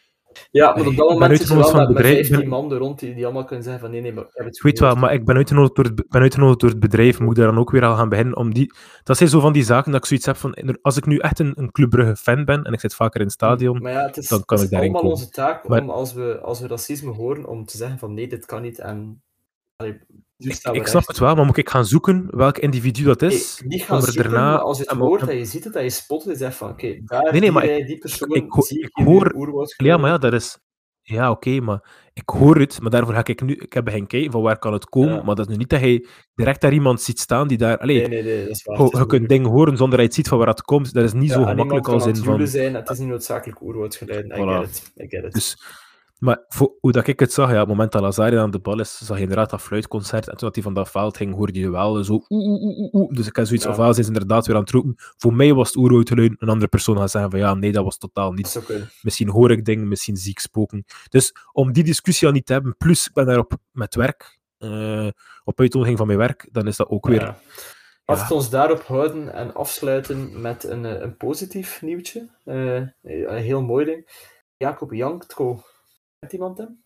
Ja, maar op dat ik ben moment zit wel met, bedrijf- 15 ben- man er rond die, die allemaal kunnen zeggen van nee, nee, maar ik heb het ik weet wel, maar ik ben uitgenodigd, door het, be- ben uitgenodigd door het bedrijf. Moet ik daar dan ook weer al gaan beginnen? Om die, dat zijn zo van die zaken dat ik zoiets heb van. Als ik nu echt een, een Club Brugge fan ben en ik zit vaker in het stadion. Maar ja, het is, dan kan het ik is daarin allemaal komen. onze taak Maar- om als we, als we racisme horen, om te zeggen van nee, dit kan niet. En allee, Ik, snap het wel, maar moet ik gaan zoeken welk individu dat is? Niet gaan om er zoeken, daarna- maar als je het hoort en je ziet het, dat je spot het, zegt van oké, daar, Nee, nee, die maar persoon, ik ho- zie ik, ik hier hoor- Ja, maar ja, dat is. Ja, oké, maar ik hoor het, maar daarvoor ga ik nu. Ik heb geen kijken van waar kan het komen, Ja. maar dat is nu niet dat je direct daar iemand ziet staan die daar. Allee, Nee, nee, nee, dat is waar. Het is je kunt dingen horen zonder dat je het ziet van waar het komt. Dat is niet Ja, zo gemakkelijk als in het van. joelen zijn, het is niet noodzakelijk oerwoudgeluiden. I Voilà. get it, I get it. Dus, maar voor, hoe dat ik het zag, ja, op het moment dat Lazari aan de bal is, zag je inderdaad dat fluitconcert. En toen dat hij van dat veld ging, hoorde je wel zo. Oeh, oeh, oeh, oeh, oeh. Dus ik had zoiets Ja. van, ah, ze is inderdaad weer aan het roepen. Voor mij was het oerwoudgeluid. Een andere persoon gaat zeggen van, ja, nee, dat was totaal niet. Misschien hoor ik dingen, misschien zie ik spoken. Dus om die discussie al niet te hebben, plus ik ben daarop met werk, eh, op uitnodiging van mijn werk, dan is dat ook weer. Ja. Laten we ons daarop houden en afsluiten met een, eh, een positief nieuwtje. Eh, een heel mooi ding. Jacob Jankto. Kent iemand hem?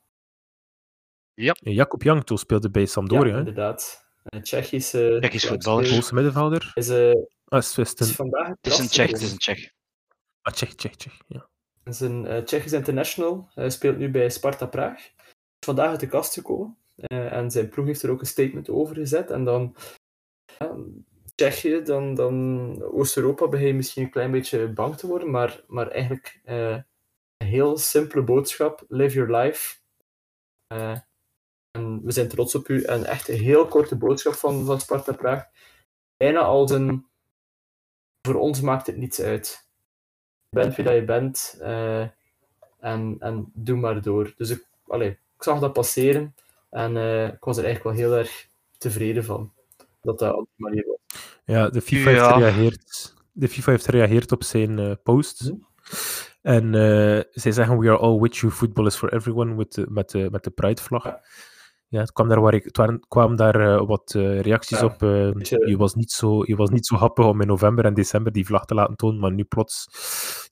Jacob Jankto speelde bij Sampdoria, ja, inderdaad. Een Tsjechische... Tsjechisch voetballer. Poolse middenvelder. Is, eh, Ah, is, is het is een... vandaag Het is een gast Tsjech, het gekomen. is een Tsjech. Ah, Tsjech, Tsjech, Tsjech. Ja. Het is een eh, Tsjechisch international. Hij speelt nu bij Sparta Praag. Is vandaag uit de kast gekomen. Eh, en zijn ploeg heeft er ook een statement over gezet. En dan... Ja, Tsjechië, dan, dan Oost-Europa begin je misschien een klein beetje bang te worden. Maar, maar eigenlijk eh, heel simpele boodschap. Live your life. Eh, en we zijn trots op u. En echt een heel korte boodschap van, van Sparta Praag. Bijna als een... Voor ons maakt het niets uit. Je bent wie dat je bent. eh, en, en doe maar door. Dus ik, allee, ik zag dat passeren. En eh, ik was er eigenlijk wel heel erg tevreden van. Dat dat op die manier was. Ja, de FIFA, heeft, gereageerd, de FIFA heeft gereageerd op zijn eh, post. Hm. En eh, zij zeggen: We are all with you, football is for everyone, with met, de, met de Pride-vlag. Ja. Ja, het kwam daar, waar ik, het waren, kwamen daar eh, wat eh, reacties Ja, op. je, was niet zo, je was niet zo happig om in november en december die vlag te laten tonen, maar nu plots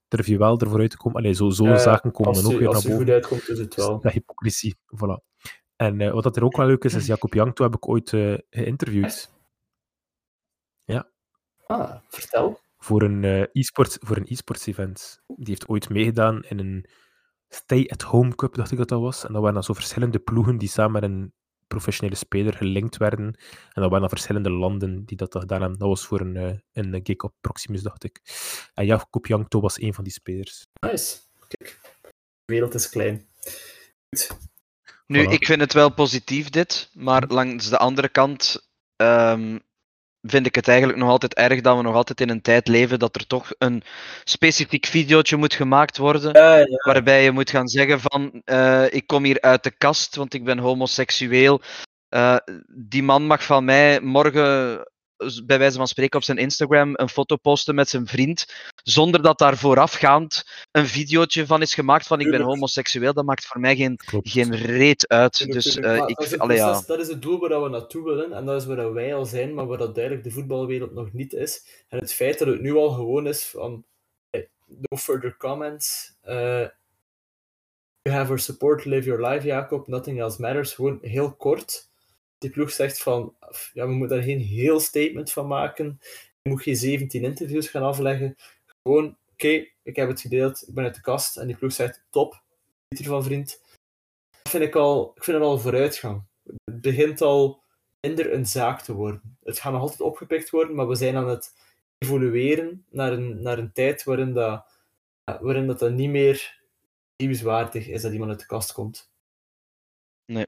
durf je wel ervoor uit te komen. Allee, zo, Ja, zaken komen Als dan ook je, weer naar als je boven. goed uitkomt, is het wel. Dat hypocrisie, voilà. En wat dat er ook wel leuk is, is Jacob Jankto heb ik ooit geïnterviewd. Ah, vertel. Voor een eh, e-sports voor een e-sports event. Die heeft ooit meegedaan in een Stay-at-Home Cup, dacht ik dat dat was. En dat waren dan zo verschillende ploegen die samen met een professionele speler gelinkt werden. En dat waren dan verschillende landen die dat gedaan hebben. Dat was voor een, uh, een gig op Proximus, dacht ik. En Jacob Jankto was een van die spelers. Nice. Kijk, de wereld is klein. Goed. Nu, Voilà. ik vind het wel positief dit, maar langs de andere kant ehm, vind ik het eigenlijk nog altijd erg dat we nog altijd in een tijd leven dat er toch een specifiek videootje moet gemaakt worden. Ja, ja. Waarbij je moet gaan zeggen van eh, ik kom hier uit de kast, want ik ben homoseksueel. Eh, die man mag van mij morgen, bij wijze van spreken, op zijn Instagram een foto posten met zijn vriend, zonder dat daar voorafgaand een videootje van is gemaakt van ik ben homoseksueel. Dat maakt voor mij geen, Klopt. geen reet uit. Dus eh, ik, dat, is het allee, ja. dat is het doel waar we naartoe willen en dat is waar wij al zijn, maar waar dat duidelijk de voetbalwereld nog niet is. En het feit dat het nu al gewoon is van no further comments, eh, you have our support, live your life, Jacob, nothing else matters. Gewoon heel kort. Die ploeg zegt van, ja, we moeten daar geen heel statement van maken. Je moet geen 17 interviews gaan afleggen. Gewoon, oké, ik heb het gedeeld, ik ben uit de kast. En die ploeg zegt, top, niet ervan vriend. Dat vind ik al, ik vind het al vooruitgang. Het begint al minder een zaak te worden. Het gaat nog altijd opgepikt worden, maar we zijn aan het evolueren naar een, naar een tijd waarin dat, waarin dat, dat niet meer nieuwswaardig is dat iemand uit de kast komt. Ik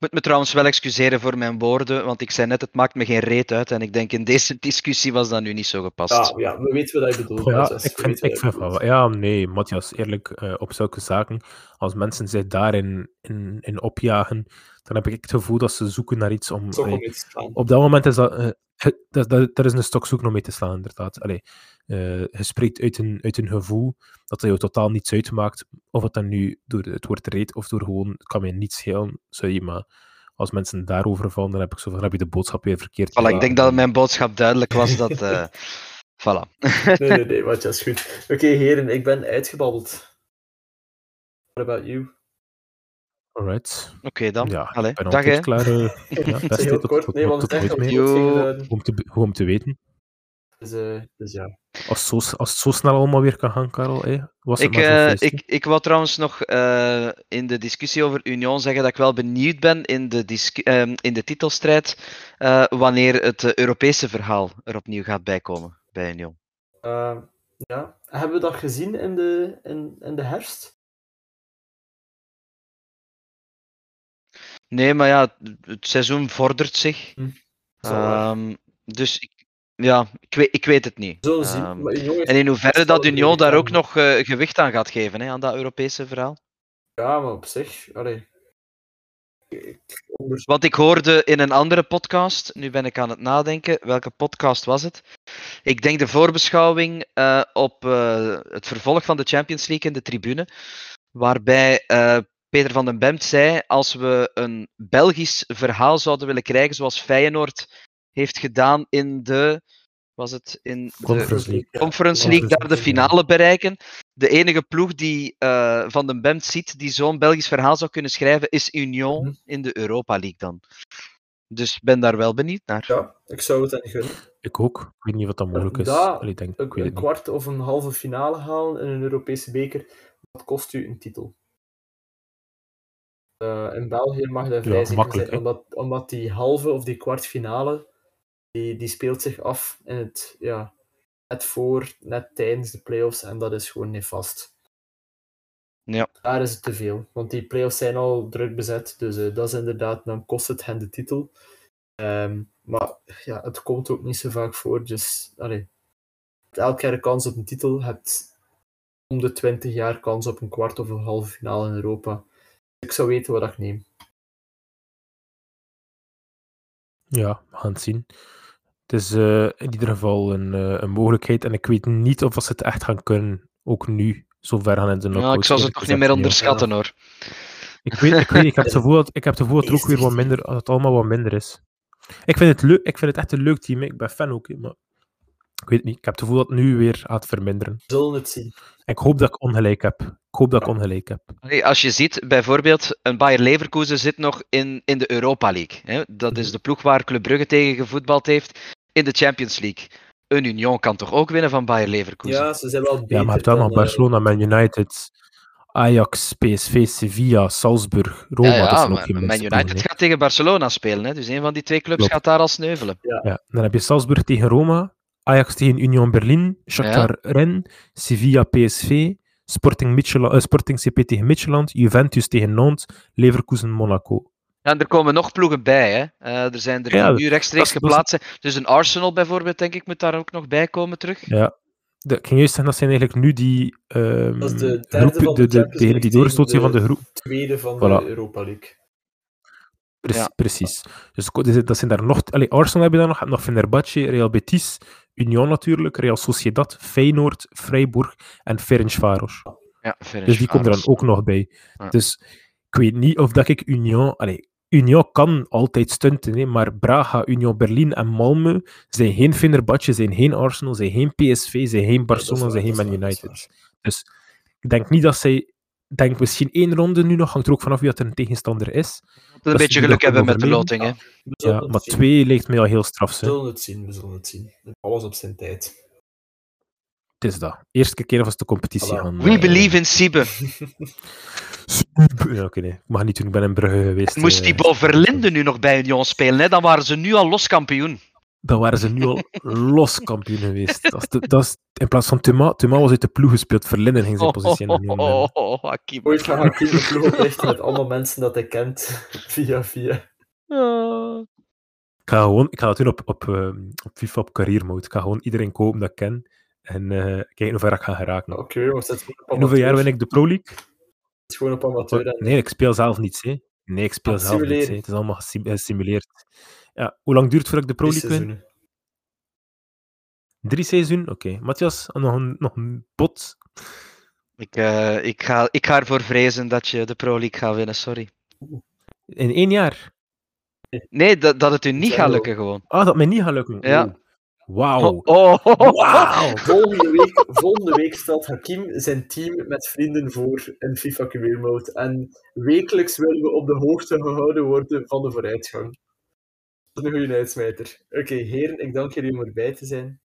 moet me trouwens wel excuseren voor mijn woorden, want ik zei net, het maakt me geen reet uit. En ik denk in deze discussie was dat nu niet zo gepast. Ja, ja, we weten wat je bedoelt. Ja, ik vind, ik vind van. Ja, nee, Matthias, eerlijk, eh, op zulke zaken, als mensen zich daarin in, in opjagen, dan heb ik het gevoel dat ze zoeken naar iets om... Staan. op dat moment is dat... eh, dat, dat, er is een stok zoeken om mee te slaan, inderdaad. Allee, eh, je spreekt uit een, uit een gevoel dat er jou totaal niets uitmaakt. Of het dan nu door het woord reed of door gewoon, het kan mij niets schelen, sorry, maar als mensen daarover vallen, dan heb ik zo van, heb je de boodschap weer verkeerd Voilà, ik denk dat mijn boodschap duidelijk was dat. eh voilà. Nee, nee, nee, Matthias, is goed. Oké, heren, ik ben uitgebabbeld. What about you? Alright. Oké dan. Ja, Allee, ik ben dag hè. klaar. eh, ja, heel tot, kort. tot, Nee, want het is echt duiden. Om te, om te weten. Dus, eh, dus ja. Als, zo, als het zo snel allemaal weer kan gaan, Karel, was het maar eh, ik, ik wou trouwens nog eh, in de discussie over Union zeggen dat ik wel benieuwd ben in de, ehm, in de titelstrijd eh, wanneer het eh, Europese verhaal er opnieuw gaat bijkomen bij Union. Eh, ja. Hebben we dat gezien in de, in, in de herfst? Nee, maar ja, het seizoen vordert zich. Hm. Ehm, dus ik, ja, ik weet, ik weet het niet. Zien. Ehm, en in hoeverre dat Union daar ook nog eh, gewicht aan gaat geven, hè, aan dat Europese verhaal. Ja, maar op zich... Allee. Want ik hoorde in een andere podcast, nu ben ik aan het nadenken, welke podcast was het? Ik denk de voorbeschouwing eh, op eh, het vervolg van de Champions League in de tribune, waarbij Peter van den Bemt zei, als we een Belgisch verhaal zouden willen krijgen, zoals Feyenoord heeft gedaan in de... Was het in de Conference League. Ja. Conference Ja, League daar de finale bereiken. De enige ploeg die eh, Van den Bemt ziet die zo'n Belgisch verhaal zou kunnen schrijven, is Union Mhm. in de Europa League dan. Dus ik ben daar wel benieuwd naar. Ja, ik zou het hen gunnen. Ik ook. Ik weet niet of dat mogelijk is. Allee, ik denk, ik Een, weet een kwart of een halve finale halen in een Europese beker, dat kost u een titel. Eh, in België mag dat vrij zeker makkelijk, zijn, omdat, omdat die halve of die kwartfinale, die, die speelt zich af in het, ja, net voor, net tijdens de playoffs, en dat is gewoon nefast. Ja. Daar is het te veel, want die playoffs zijn al druk bezet, dus eh, dat is inderdaad, dan kost het hen de titel. Ehm, maar ja, het komt ook niet zo vaak voor, dus allee, elk jaar een kans op een titel, hebt om de 20 jaar kans op een kwart of een halve finale in Europa. Ik zou weten wat ik neem. Ja, we gaan het zien. Het is eh, in ieder geval een, eh, een mogelijkheid. En ik weet niet of ze het echt gaan kunnen, ook nu, zover gaan in de Ja, knockouts. ik zou ze toch niet meer ja. onderschatten hoor. Ik weet, ik weet, ik heb het gevoel dat, ik heb het gevoel dat er ook weer wat minder, dat het allemaal wat minder is. Ik vind het leuk, ik vind het echt een leuk team. hè. Ik ben fan ook, maar ik weet het niet. Ik heb het gevoel dat het nu weer gaat verminderen. We zullen het zien. Ik hoop dat ik ongelijk heb. Ik hoop dat ik ongelijk heb. Allee, Als je ziet, bijvoorbeeld, een Bayer Leverkusen zit nog in, in de Europa League. Hè? Dat is de ploeg waar Club Brugge tegen gevoetbald heeft in de Champions League. een Union kan toch ook winnen van Bayer Leverkusen? Ja, ze zijn wel beter Ja, maar het dan nog dan, eh, Barcelona, Man United, Ajax, PSV, Sevilla, Salzburg, Roma. ja, dat ja, zijn ook maar geen Man United ploegen, gaat tegen Barcelona spelen. Hè? Dus een van die twee clubs Klopt. gaat daar al sneuvelen. Ja. Dan heb je Salzburg tegen Roma, Ajax tegen Union Berlin, Shakhtar Rennes, Sevilla, PSV, Sporting, eh, Sporting CP tegen Midtjylland, Juventus tegen Nantes, Leverkusen, Monaco. Ja, en er komen nog ploegen bij. Hè? Eh, er zijn er Ja, die nu rechtstreeks geplaatst. zijn. Dus een Arsenal bijvoorbeeld, denk ik, moet daar ook nog bij komen terug. Ja. De, ik ging juist zeggen, dat zijn eigenlijk nu die ehm Dat is de derde van de die zijn van de groep. tweede van Voilà. de Europa League. Pre- Ja. Precies. Dus dus dat zijn daar nog... Allee, Arsenal heb je daar nog, nog Fenerbahce, Real Betis, Union natuurlijk, Real Sociedad, Feyenoord, Freiburg en Ferencváros. Ja, Dus die komt er dan ook nog bij. Ja. Dus ik weet niet of dat ik Union... Allee, Union kan altijd stunten, hè, maar Braga, Union Berlin en Malmö zijn geen Fenerbahce, zijn geen Arsenal, zijn geen PSV, zijn geen Barcelona, zijn geen Man United. Dus ik denk niet dat zij... Denk misschien één ronde nu nog, hangt er ook vanaf wie dat er een tegenstander is. Een dat beetje geluk hebben met de loting. Hè? Ja, maar zien. twee lijkt mij al heel straf. We zullen het zien, we zullen het zien. Alles op zijn tijd. Het is dat. Eerste keer was de competitie Voilà. gaan. We eh, believe in Siebe. Ja, Oké, nee. Ik mag niet doen, ik ben in Brugge geweest. Moest eh, die Boverlinde nu nog bij Union spelen, hè? dan waren ze nu al los kampioen. Dan waren ze nu al los kampioen geweest. Dat is de- dat is, in plaats van Thuma, Thuma was uit de ploeg gespeeld. Verlinden ging zijn positie in de oh, oh, oh, Hakim. Ooit Hakim de ploeg oprichten met allemaal mensen dat hij kent. Via via. Ah. Ik ga gewoon, ik ga dat doen op, op, eh, op FIFA op career mode. Ik ga gewoon iedereen kopen dat ik ken. En eh, kijken hoe ver ik ga geraken. Oké, is gewoon op In hoeveel jaar win ik de Pro League? Het is gewoon op amateur. en- Nee, ik speel zelf niets. Hè. Nee, ik speel Ah, zelf niets. hè. Het is allemaal gesim- gesimuleerd. Ja, hoe lang duurt het voordat ik de Pro League win? Drie seizoenen? Oké. Matthias, nog een, nog een pot? Ik, eh, ik, ga, ik ga ervoor vrezen dat je de Pro League gaat winnen, sorry. In één jaar? Nee, dat, dat het u niet gaat lukken gewoon. Ah, dat mij niet gaat lukken. Ja. Oh. Wauw. Oh, oh, oh. Wauw. Volgende week, volgende week stelt Hakim zijn team met vrienden voor in FIFA Career Mode. En wekelijks willen we op de hoogte gehouden worden van de vooruitgang. Een goede uitsmijter. Oké, heren, ik dank jullie om erbij te zijn.